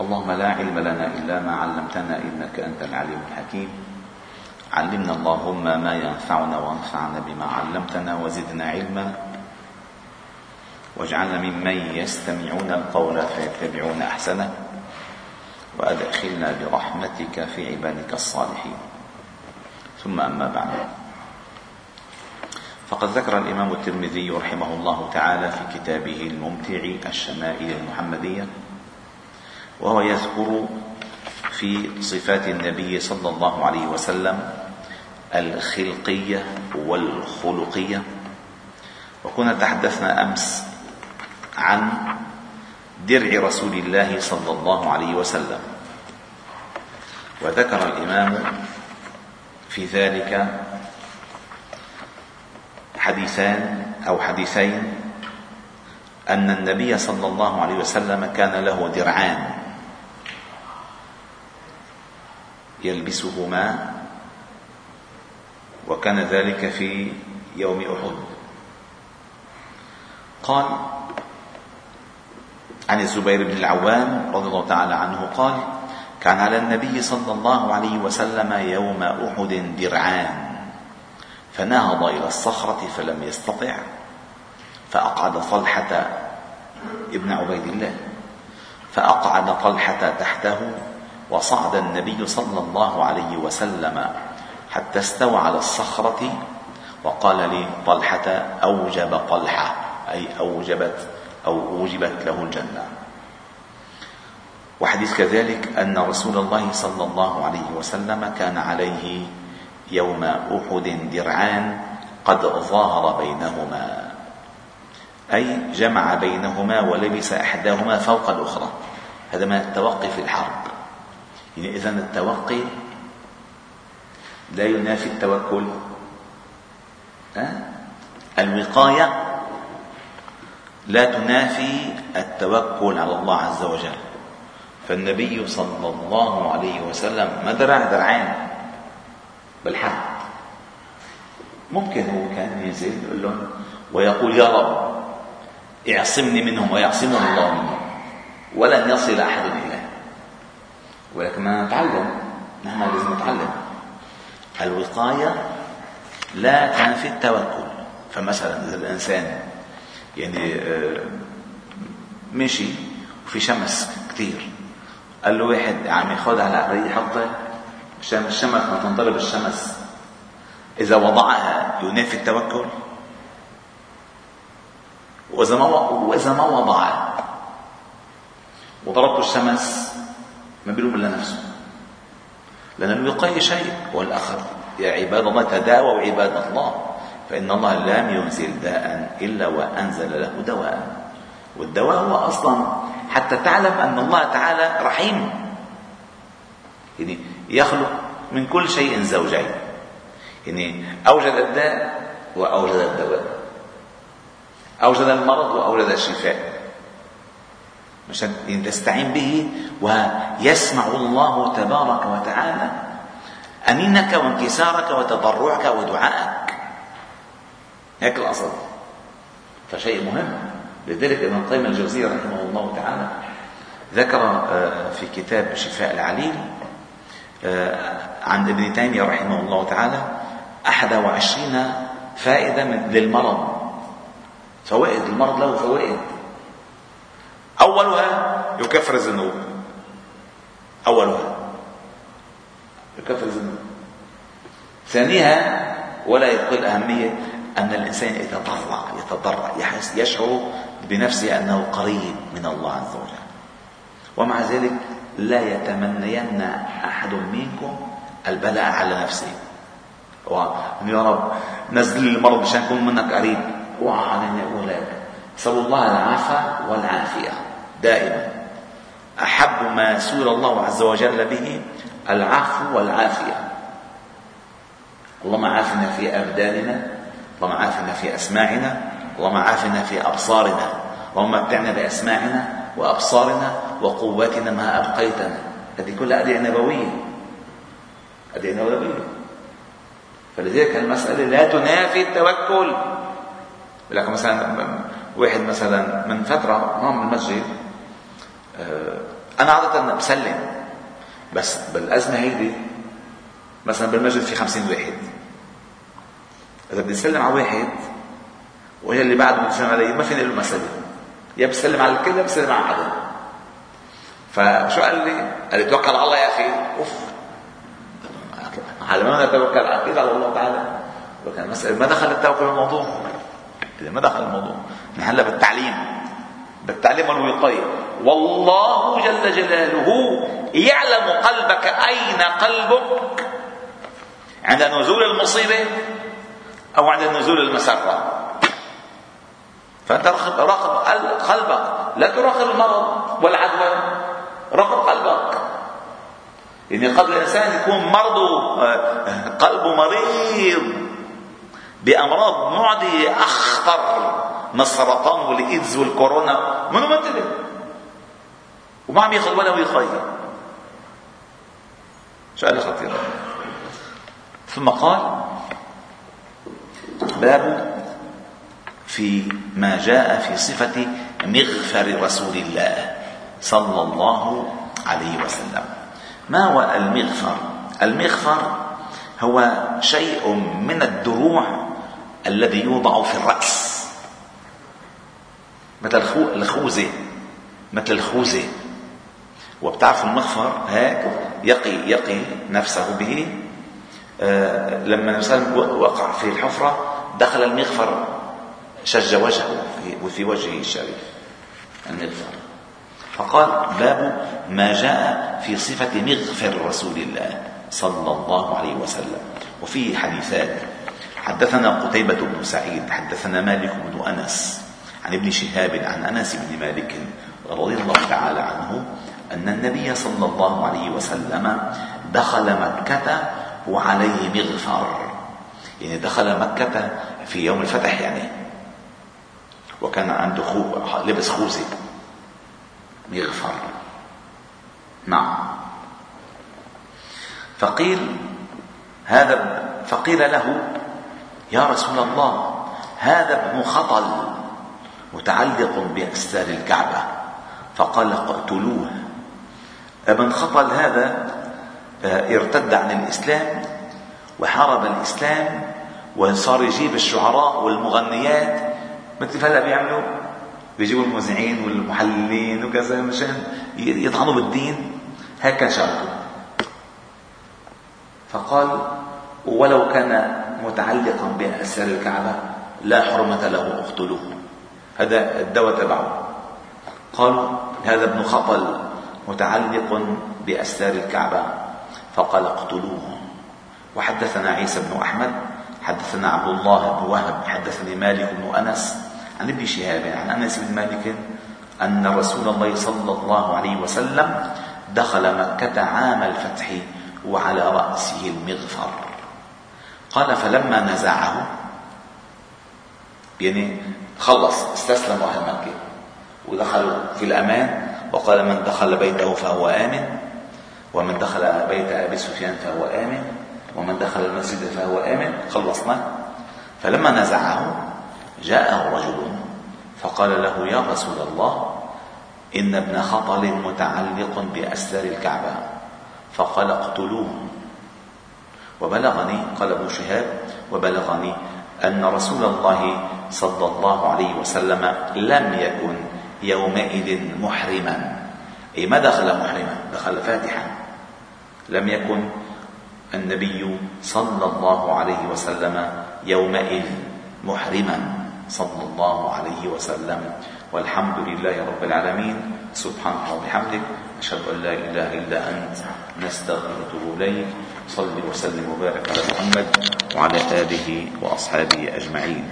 اللهم لا علم لنا إلا ما علمتنا إنك أنت العليم الحكيم. علمنا اللهم ما ينفعنا وانفعنا بما علمتنا وزدنا علما. واجعلنا ممن يستمعون القول فيتبعون أحسنه. وأدخلنا برحمتك في عبادك الصالحين. ثم أما بعد. فقد ذكر الإمام الترمذي رحمه الله تعالى في كتابه الممتع الشمائل المحمدية وهو يذكر في صفات النبي صلى الله عليه وسلم الخلقية والخلقية. وكنا تحدثنا أمس عن درع رسول الله صلى الله عليه وسلم. وذكر الإمام في ذلك حديثان أو حديثين أن النبي صلى الله عليه وسلم كان له درعان. يلبسهما وكان ذلك في يوم أحد. قال عن الزبير بن العوام رضي الله تعالى عنه قال كان على النبي صلى الله عليه وسلم يوم أحد درعان فنهض إلى الصخرة فلم يستطع فأقعد طلحة ابن عبيد الله فأقعد طلحة تحته وصعد النبي صلى الله عليه وسلم حتى استوى على الصخرة وقال لي طلحة أوجب طلحة أي أوجبت أو أوجبت له الجنة. وحديث كذلك أن رسول الله صلى الله عليه وسلم كان عليه يوم أحد درعان قد ظاهر بينهما أي جمع بينهما ولبس إحداهما فوق الأخرى. هذا من التوقي في الحرب. يعني إذا التوقي لا ينافي التوكل؟ الوقاية لا تنافي التوكل على الله عز وجل. فالنبي صلى الله عليه وسلم ما درع درعين بالحق ممكن هو كان ينزل يقول لهم ويقول يا رب اعصمني منهم ويعصمهم الله منهم ولن يصل أحد ولكن ما نتعلم نحن لازم نتعلم. الوقاية لا تنفي التوكل. فمثلا إذا الإنسان يعني آه، مشي وفي شمس كثير قال له واحد عم ياخذها على قرية حطه مشان الشمس ما تنضرب الشمس. إذا وضعها ينافي التوكل؟ وإذا ما وإذا ما وضعها وضربت الشمس ما بيلوم إلا نفسه لأن الوقاية شيء. والآخر يا عباد الله تداووا عباد الله. فإن الله لم ينزل داء إلا وأنزل له دواء. والدواء هو أصلا حتى تعلم أن الله تعالى رحيم. يعني يخلق من كل شيء زوجين. يعني أوجد الداء وأوجد الدواء. أوجد المرض وأوجد الشفاء. عشان تستعين به ويسمع الله تبارك وتعالى أنينك وانكسارك وتضرعك ودعائك. هيك الأصل. فشيء مهم. لذلك ابن القيم الجوزية رحمه الله تعالى ذكر آه، في كتاب شفاء العليل آه، عن ابن تيمية رحمه الله تعالى أحد وعشرين فائدة للمرض. فوائد المرض له فوائد. أولها يكفر الذنوب. أولها يكفر الذنوب. ثانيها ولا يقل أهمية أن الإنسان يتضرع يتضرع يحس يشعر بنفسه أنه قريب من الله عز وجل. ومع ذلك لا يتمنين أحد منكم البلاء على نفسه. يا رب نزل لي المرض مشان اكون منك قريب. أقول لك نسال الله العافيه والعافية. دائما. أحب ما سور الله عز وجل به العفو والعافية. اللهم عافنا في أبداننا اللهم عافنا في أسماعنا اللهم عافنا في أبصارنا. اللهم متعنا بأسماعنا وأبصارنا وقواتنا ما أبقيتنا. هذه كلها أدعية نبوية. أدعية نبوية. فلذلك المسألة لا تنافي التوكل. لكن مثلا واحد مثلا من فترة امام المسجد؟ أنا عادة بسلم بس بالأزمة هيدي مثلا بالمسجد في خمسين واحد. إذا بدي أسلم على واحد وهي اللي بعده بده يسلم علي ما فيني له مسألة. يا بسلم على الكل يا بسلم على حدا فشو قال لي؟ قال لي توكل على الله يا أخي. أوف. على ما نتوكل أكيد على الله تعالى. وكان المسألة ما دخل التوكل الموضوع. ما دخل الموضوع نحن هلا بالتعليم بالتعليم والوقاية. والله جل جلاله يعلم قلبك أين قلبك عند نزول المصيبة أو عند نزول المسرة. فأنت راقب قلبك. لا تراقب المرض والعدوى راقب قلبك. يعني قد الإنسان يكون مرضه آه، قلبه مريض بأمراض معدية أخطر من السرطان والإيدز والكورونا. منو منتبه وما عم ياخذ ولا وقاية سؤال خطير. ثم قال باب في ما جاء في صفة مغفر رسول الله صلى الله عليه وسلم. ما هو المغفر؟ المغفر هو شيء من الدروع الذي يوضع في الرأس. مثل الخوذة. مثل الخوذة. وبتعرف المغفر هيك يقي يقي نفسه به. آه لما الإنسان وقع في الحفرة دخل المغفر شج وجهه وفي وجهه الشريف المغفر فقال باب ما جاء في صفة مغفر رسول الله صلى الله عليه وسلم. وفيه حديثات حدثنا قتيبة بن سعيد حدثنا مالك بن أنس عن ابن شهاب عن أنس بن مالك رضي الله تعالى عنه أن النبي صلى الله عليه وسلم دخل مكة وعليه مغفر. يعني دخل مكة في يوم الفتح يعني. وكان عنده خو... لبس خوذة مغفر. نعم. فقيل هذا فقيل له يا رسول الله هذا ابن خطل متعلق بأستار الكعبة. فقال اقتلوه. ابن خطل هذا ارتد عن الإسلام وحارب الإسلام وصار يجيب الشعراء والمغنيات مثل هلا بيعملوا بيجيبوا المذيعين والمحللين وكذا مشان يطعنوا بالدين كان شغله فقال ولو كان متعلقا بأسر الكعبة لا حرمة له اقتلوه. هذا الدواء تبعه. قالوا هذا ابن خطل متعلق بأستار الكعبة. فقال اقتلوه وحدثنا عيسى بن أحمد حدثنا عبد الله بن وهب حدثني مالك بن أنس عن ابن شهاب عن أنس بن مالك أن رسول الله صلى الله عليه وسلم دخل مكة عام الفتح وعلى رأسه المغفر. قال فلما نزعه يعني خلص استسلم أهل مكة ودخلوا في الأمان. وقال من دخل بيته فهو آمن ومن دخل بيت أبي سفيان فهو آمن ومن دخل المسجد فهو آمن خلصنا. فلما نزعه جاءه رجل فقال له يا رسول الله إن ابن خطل متعلق بأستار الكعبة. فقال اقتلوه. وبلغني قال أبو شهاب وبلغني أن رسول الله صلى الله عليه وسلم لم يكن يومئذ محرما. أي ما دخل محرما؟ دخل فاتحا. لم يكن النبي صلى الله عليه وسلم يومئذ محرما. صلى الله عليه وسلم. والحمد لله رب العالمين. سبحانك وبحمدك. أشهد أن لا إله إلا أنت. نستغفرك إليك. صل وسلم وبارك على محمد وعلى آله وأصحابه أجمعين.